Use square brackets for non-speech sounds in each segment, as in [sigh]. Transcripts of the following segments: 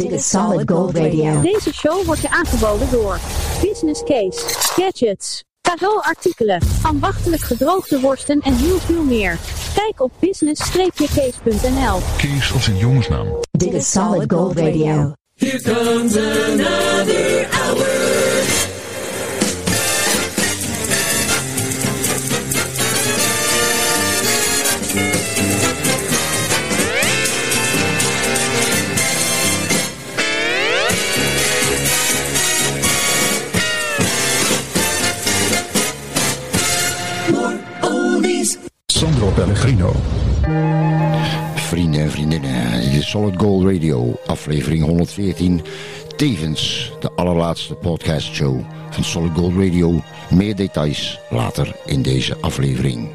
Dit is Solid Gold Radio. Deze show wordt je aangeboden door Business Case, Gadgets, cadeauartikelen, ambachtelijk gedroogde worsten en heel veel meer. Kijk op business-case.nl. Kees als een jongensnaam. Dit is Solid Gold Radio. Here comes another Pellegrino. Vrienden en vriendinnen, dit is Solid Gold Radio, aflevering 114. Tevens de allerlaatste podcastshow van Solid Gold Radio. Meer details later in deze aflevering.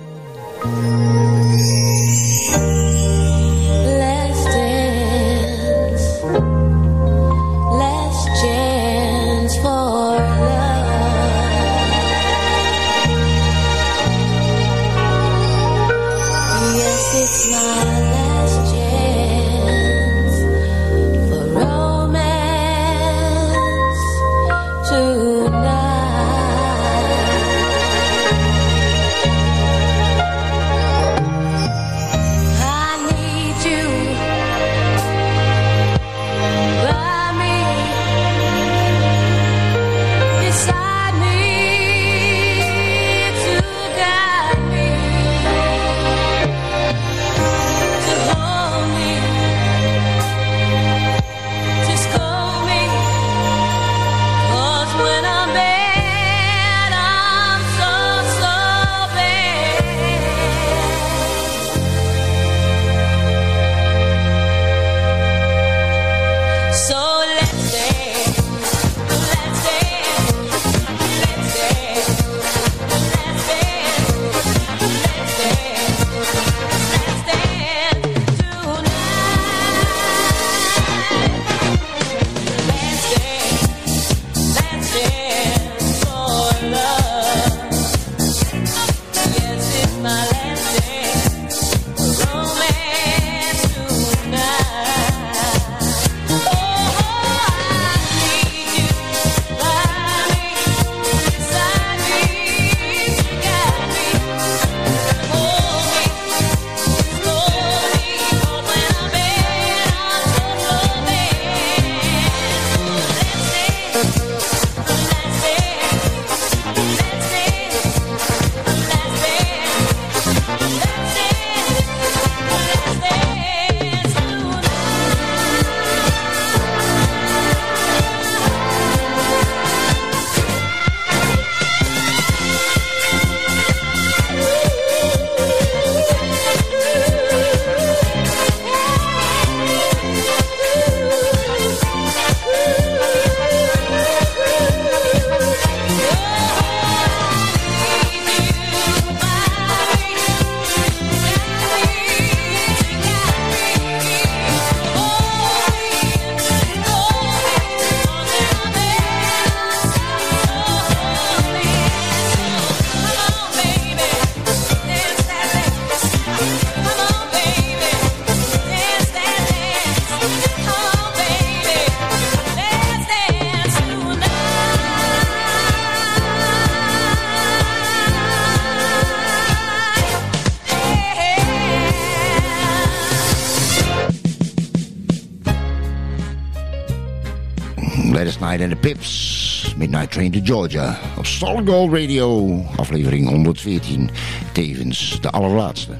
And the Pips. Midnight Train to Georgia. Op Solid Gold Radio, aflevering 114. Tevens de allerlaatste.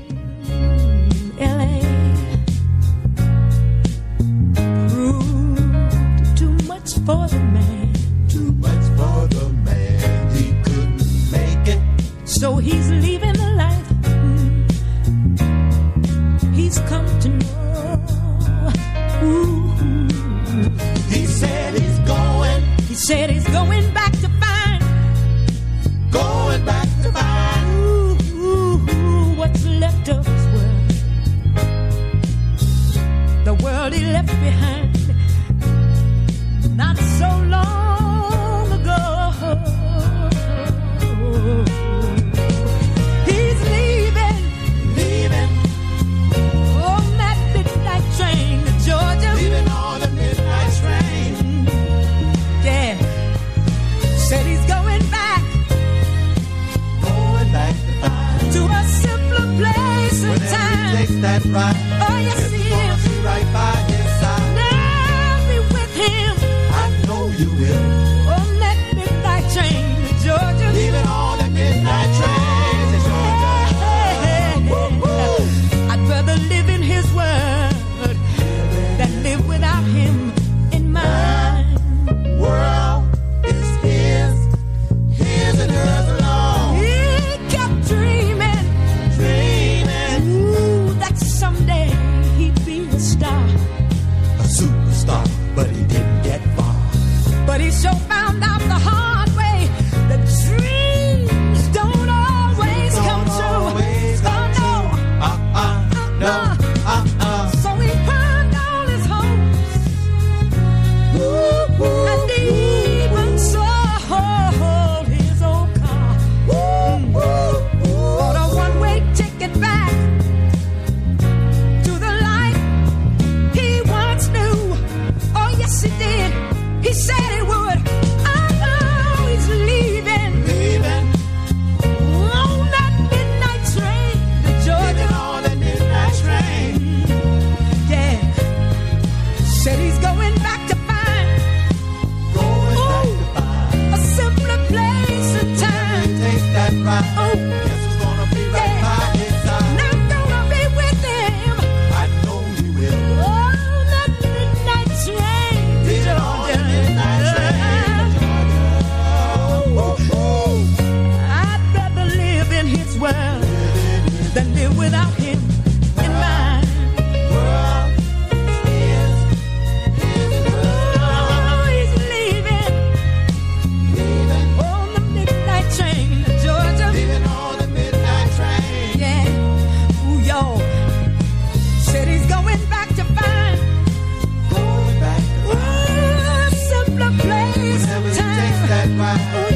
that right?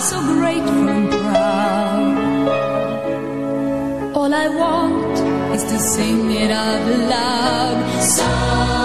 so grateful and proud. All I want is to sing it out loud. So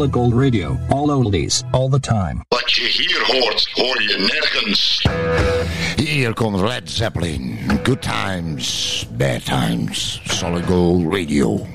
solid gold radio, all oldies, all the time. But you hear hordes, hoor je nergens. Here comes Led Zeppelin. Good times, bad times. Solid gold radio.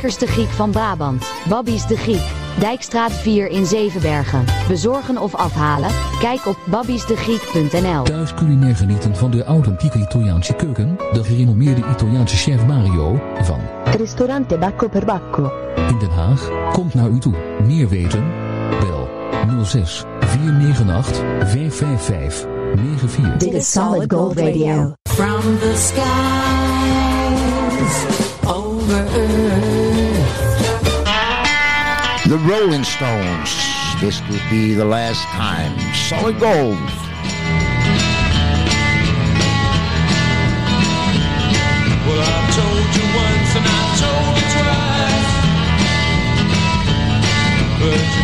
Dekkers de Griek van Brabant, Babbies de Griek, Dijkstraat 4 in Zevenbergen. Bezorgen of afhalen? Kijk op babbiesdegriek.nl Thuis culinair genieten van de authentieke Italiaanse keuken, de gerenommeerde Italiaanse chef Mario van Ristorante Bacco per Bacco in Den Haag komt naar u toe. Meer weten? Bel 06 498 555 94. Dit is Solid Gold Radio. From the skies over earth. The Rolling Stones. This could be the last time. Solid gold. Well, I told you once and I told you twice. But you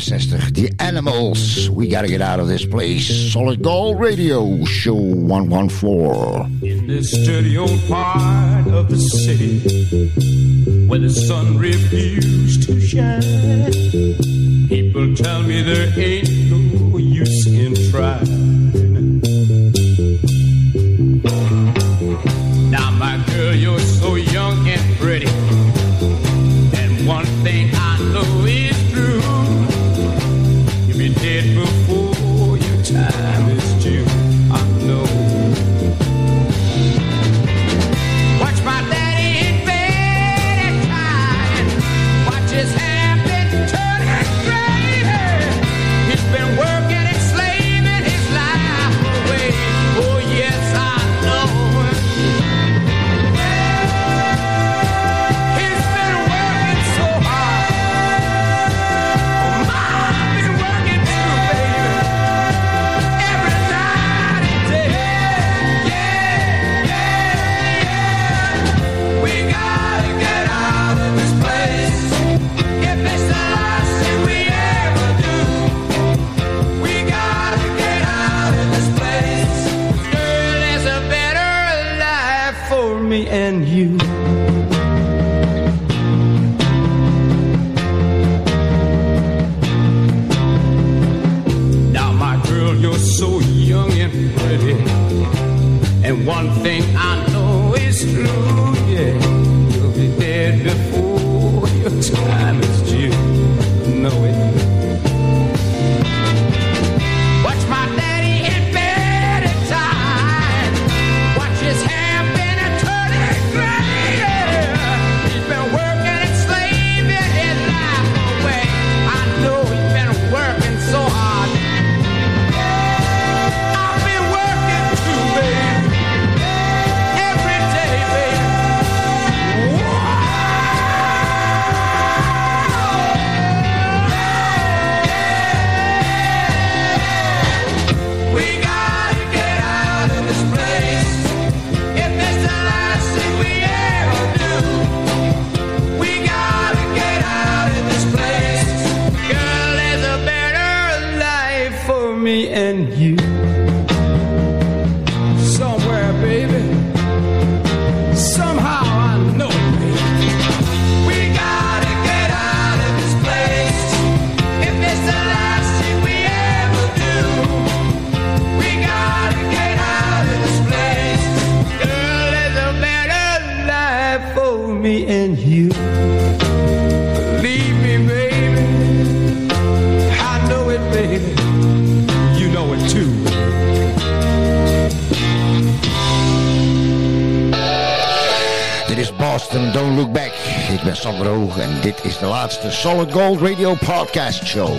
65. The Animals. We gotta get out of this place. Solid Gold Radio, show 114. In this dirty old part of the city, where the sun refused to shine, people tell me there ain't en dit is de laatste Solid Gold Radio Podcast Show.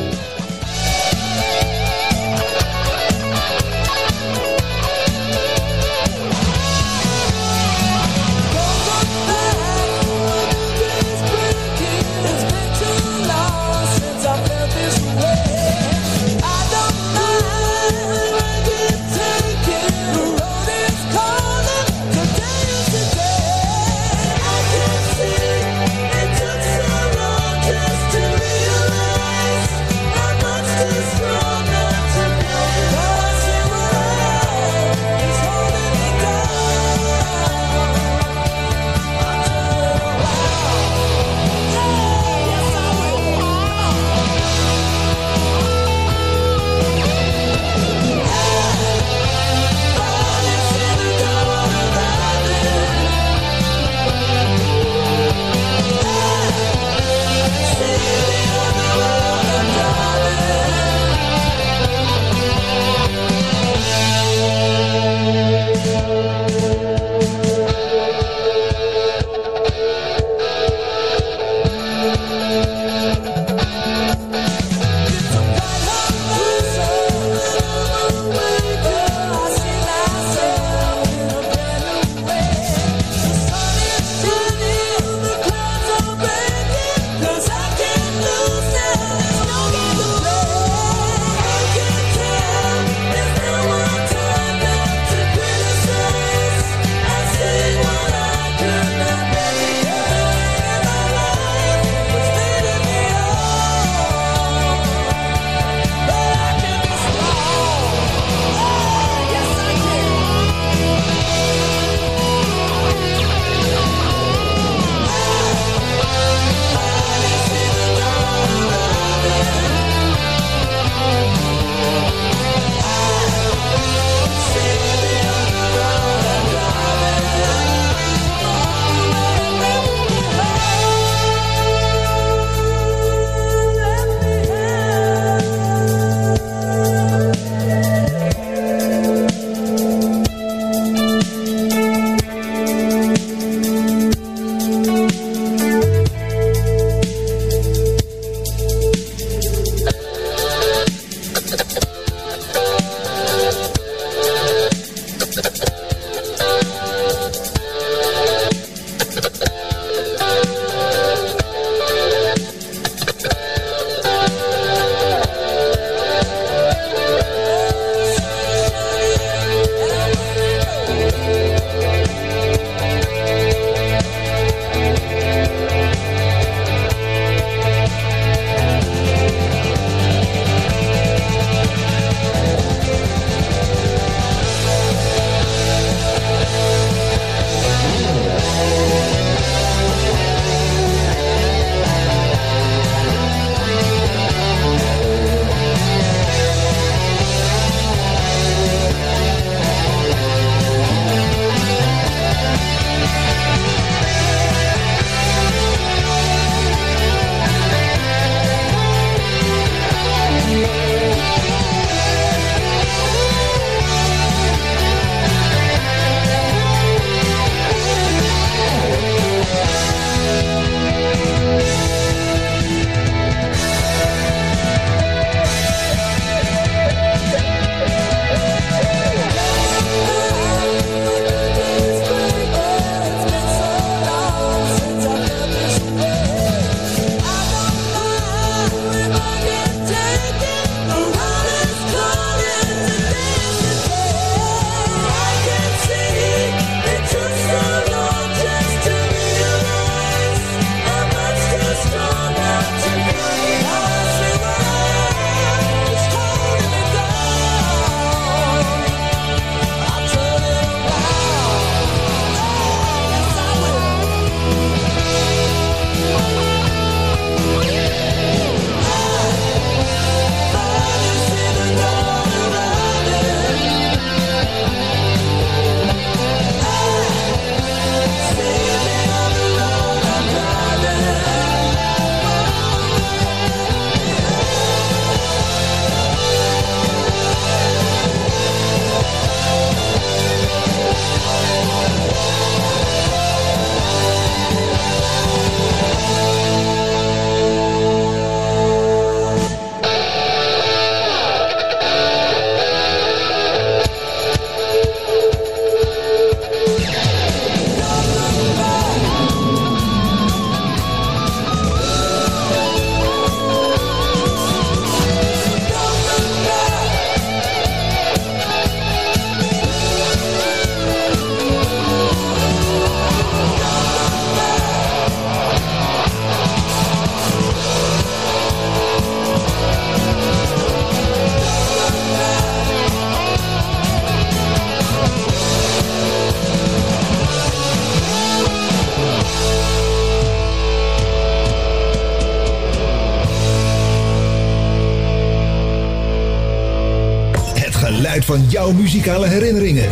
muzikale herinneringen.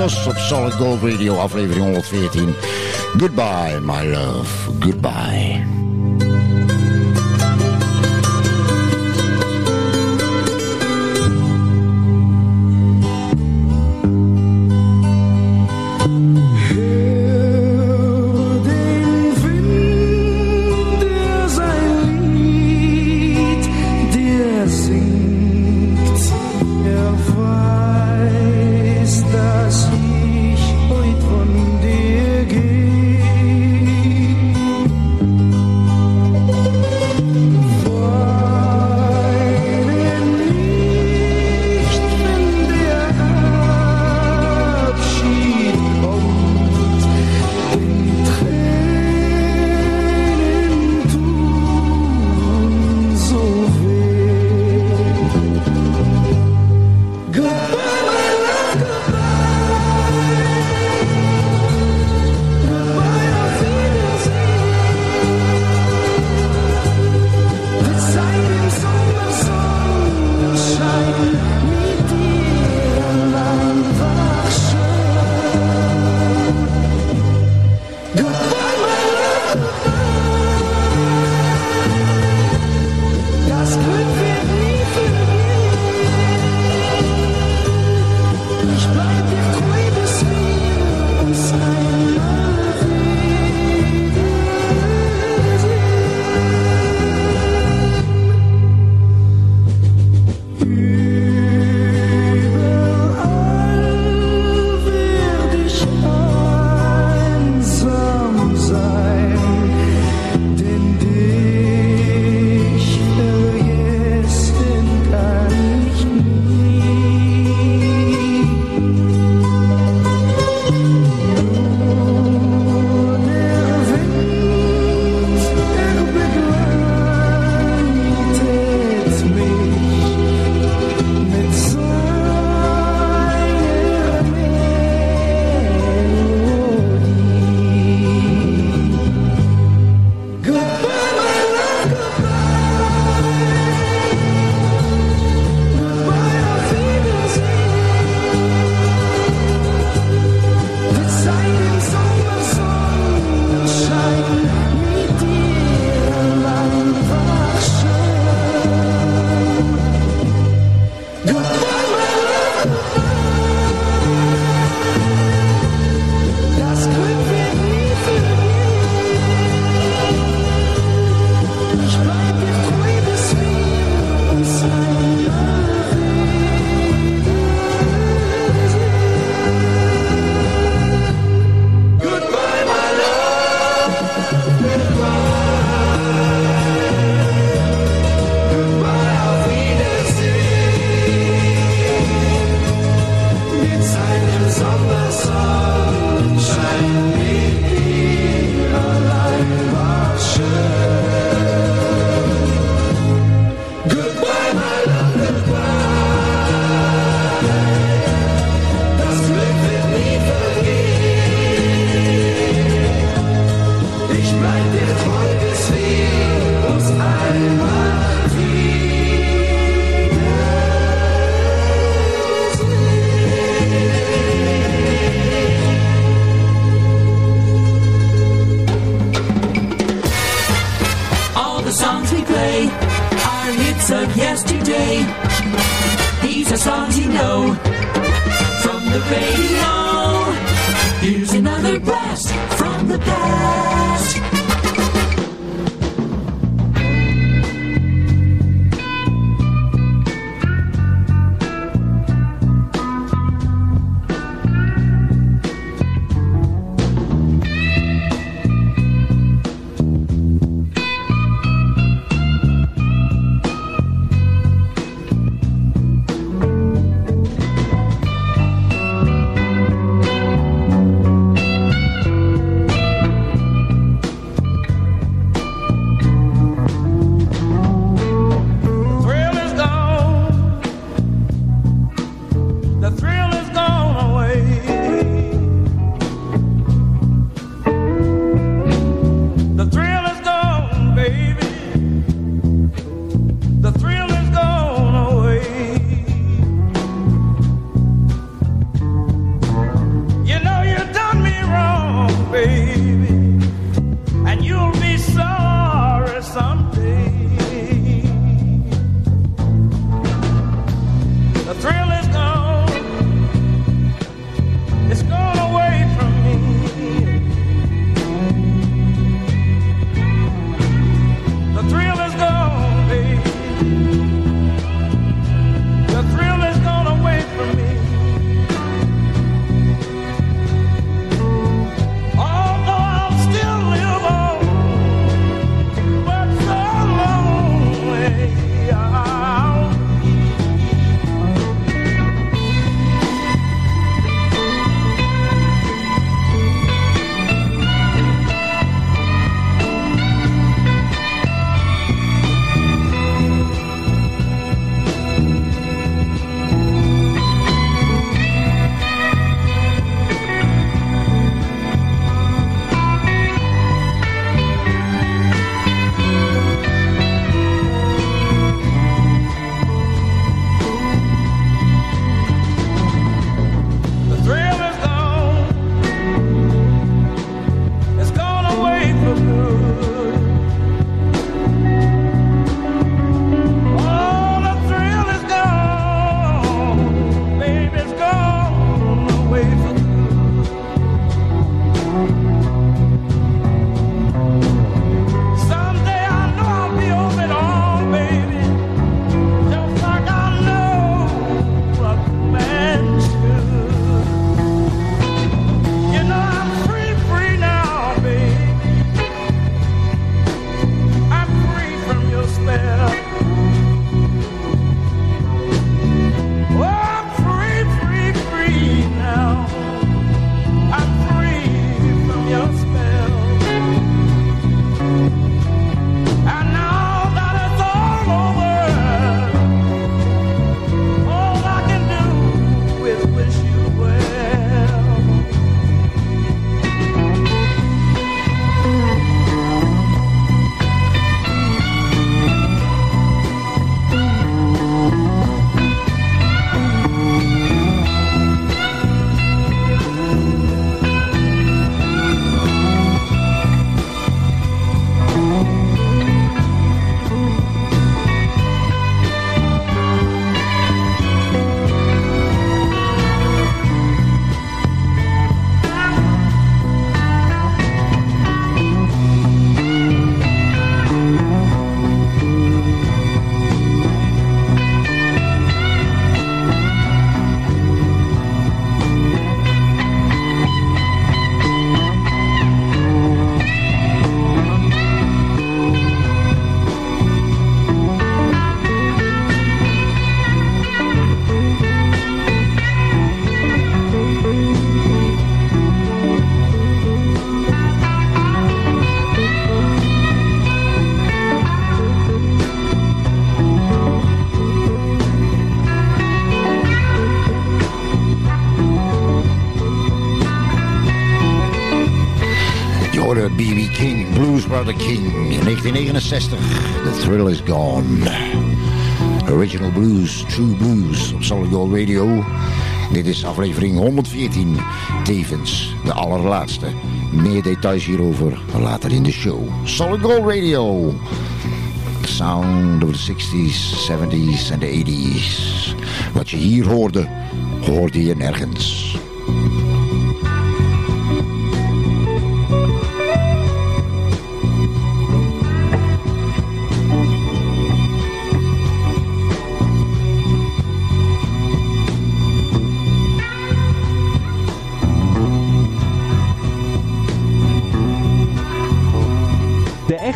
Masters op Solid Gold Radio, aflevering 114. Goodbye, my love. Goodbye. The King. In 1969, The Thrill Is Gone. Original Blues, True Blues op Solid Gold Radio. Dit is aflevering 114, tevens de allerlaatste. Meer details hierover later in de show. Solid Gold Radio. The sound of the 60s, 70s en 80s. Wat je hier hoorde, hoorde je nergens.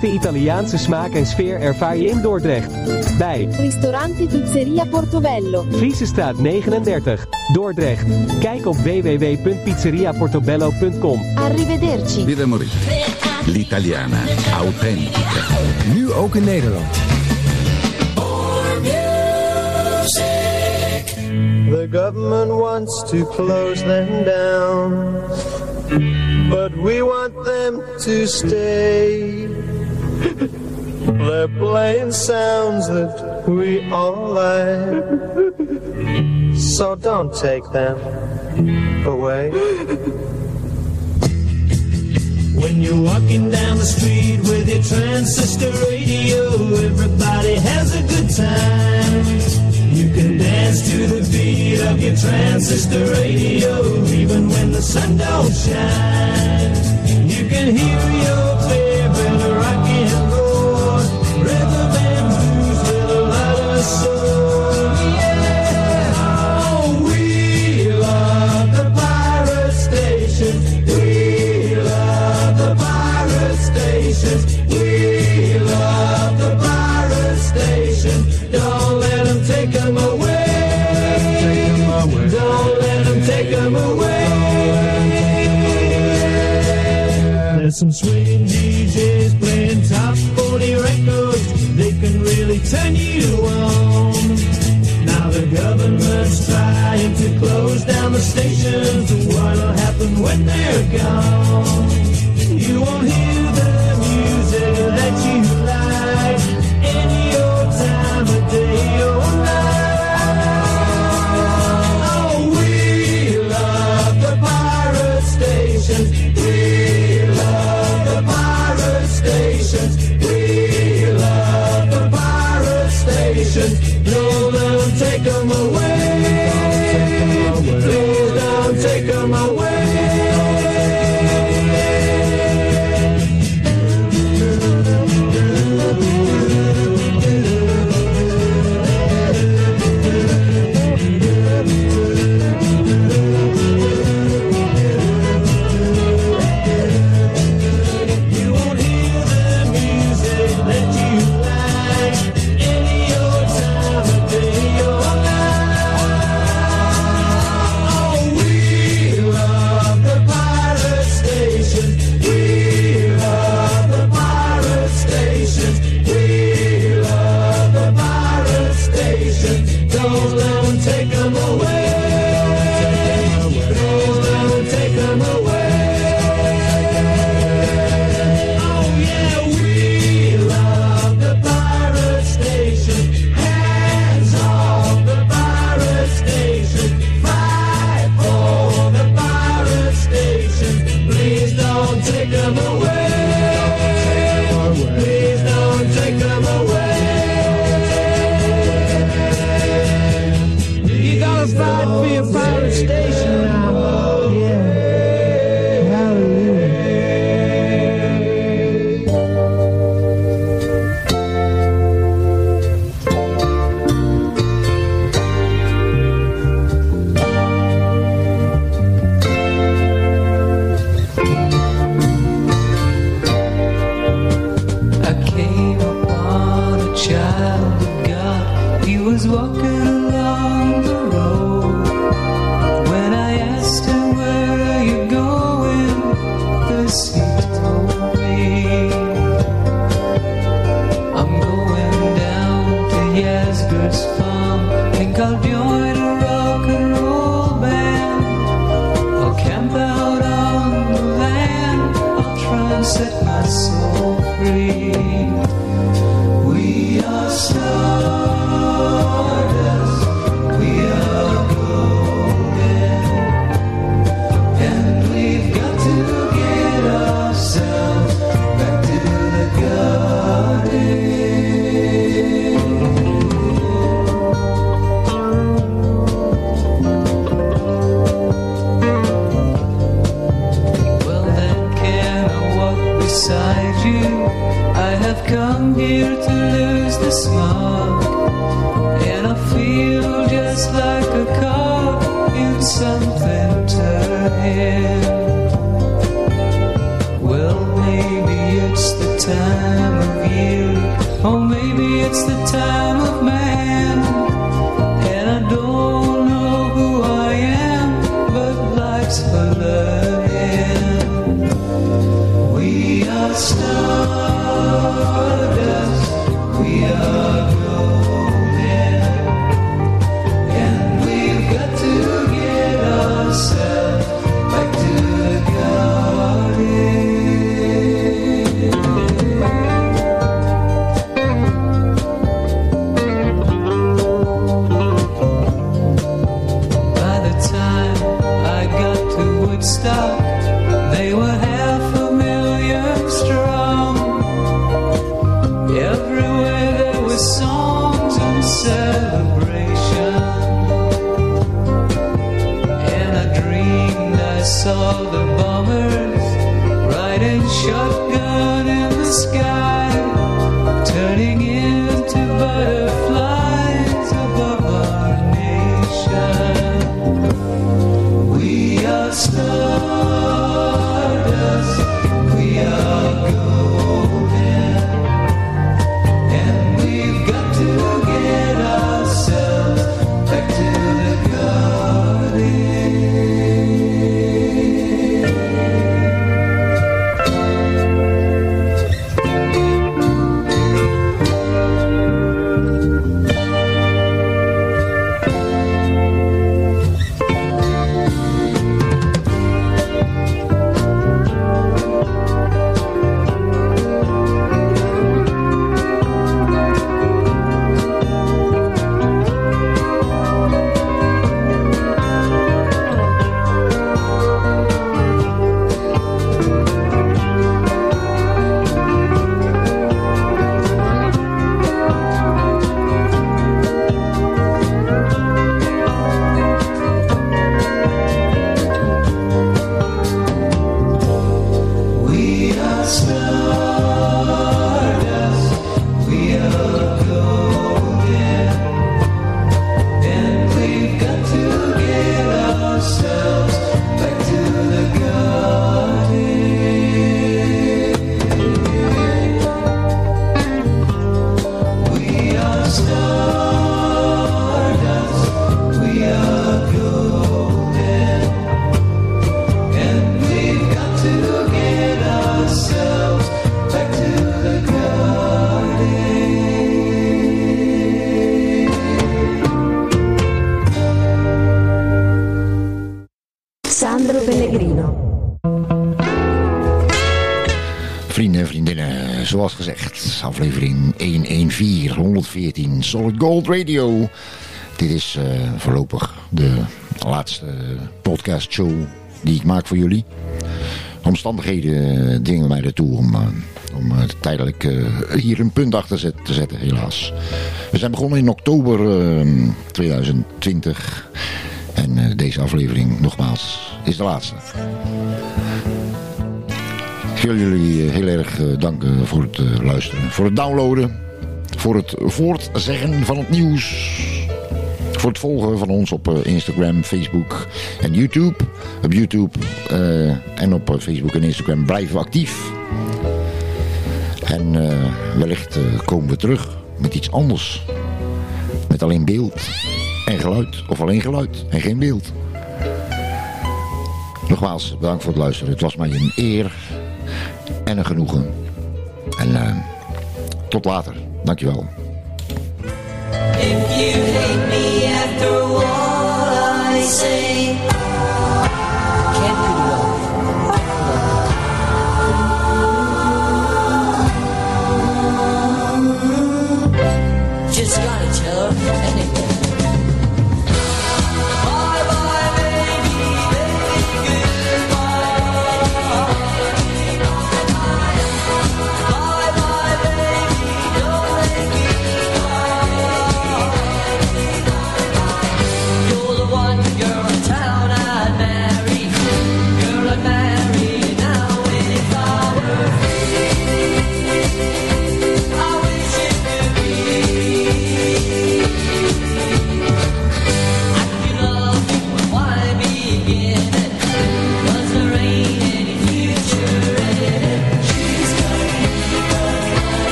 De Italiaanse smaak en sfeer ervaar je in Dordrecht. Bij Ristorante Pizzeria Portobello. Friesestraat 39, Dordrecht. Kijk op www.pizzeriaportobello.com. Arrivederci. Vida Morita. L'Italiana. Authentica. Nu ook in Nederland. The government wants to close them down, but we want them to stay. [laughs] They're playing sounds that we all like. So don't take them away. When you're walking down the street with your transistor radio, everybody has a good time. You can dance to the beat of your transistor radio, even when the sun don't shine. You can hear your some swinging DJs playing top 40 records. They can really turn you on. Now the government's trying to close down the stations. What'll happen when they're gone? Zoals gezegd, aflevering 114, 114, Solid Gold Radio. Dit is eh, voorlopig de laatste podcastshow die ik maak voor jullie. Omstandigheden dwingen mij ertoe om, eh, om eh, tijdelijk hier een punt achter te zetten, helaas. We zijn begonnen in oktober eh, 2020 en eh, deze aflevering, nogmaals, is de laatste. Ik wil jullie eh, heel erg eh, danken voor het eh, luisteren, voor het downloaden, voor het voortzeggen van het nieuws, voor het volgen van ons op Instagram, Facebook en YouTube. Op YouTube en op Facebook en Instagram blijven we actief. En wellicht komen we terug met iets anders. Met alleen beeld en geluid, of alleen geluid en geen beeld. Nogmaals, bedankt voor het luisteren. Het was mij een eer en een genoegen. En eh, tot later. Dankjewel.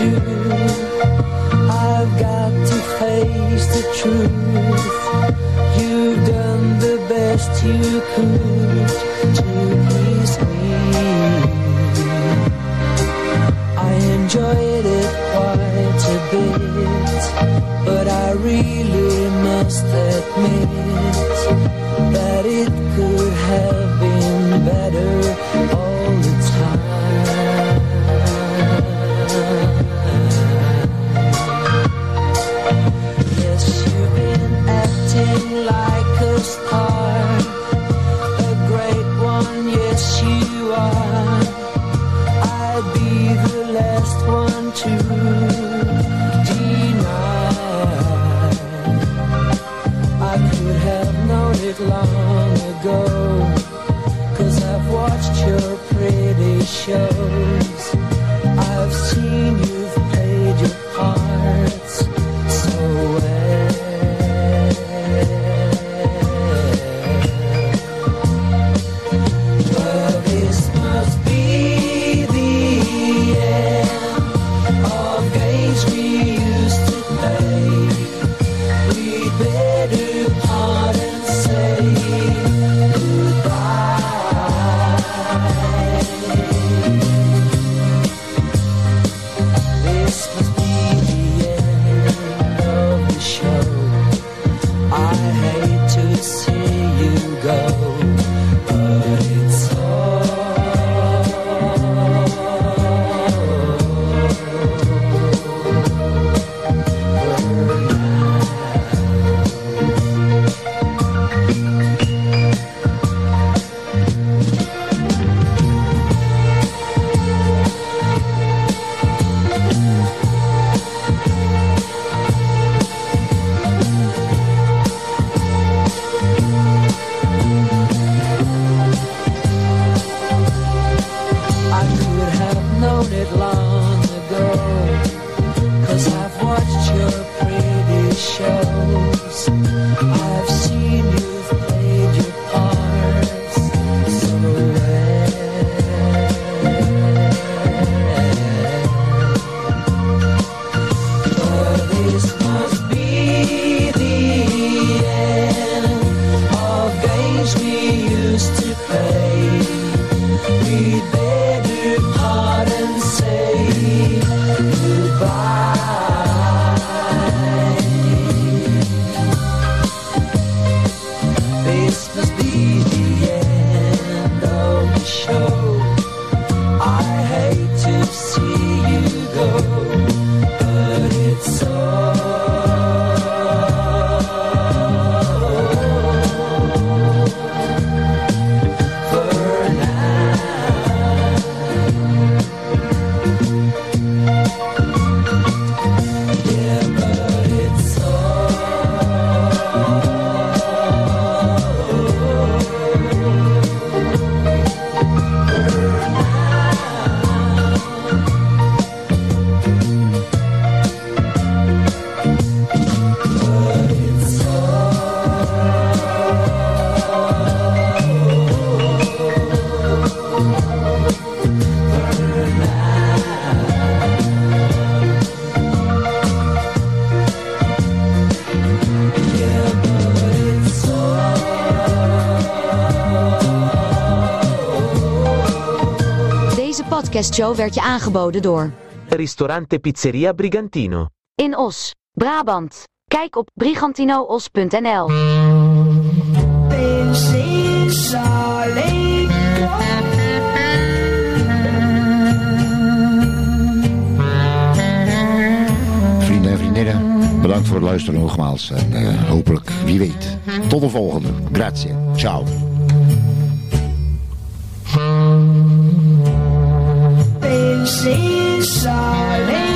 do. I've got to face the truth. You've done the best you could. Podcast Show werd je aangeboden door Ristorante Pizzeria Brigantino in Os, Brabant. Kijk op brigantinoos.nl. Vrienden en vriendinnen, bedankt voor het luisteren nogmaals. En eh, hopelijk, wie weet, tot de volgende. Grazie, ciao. seesaw.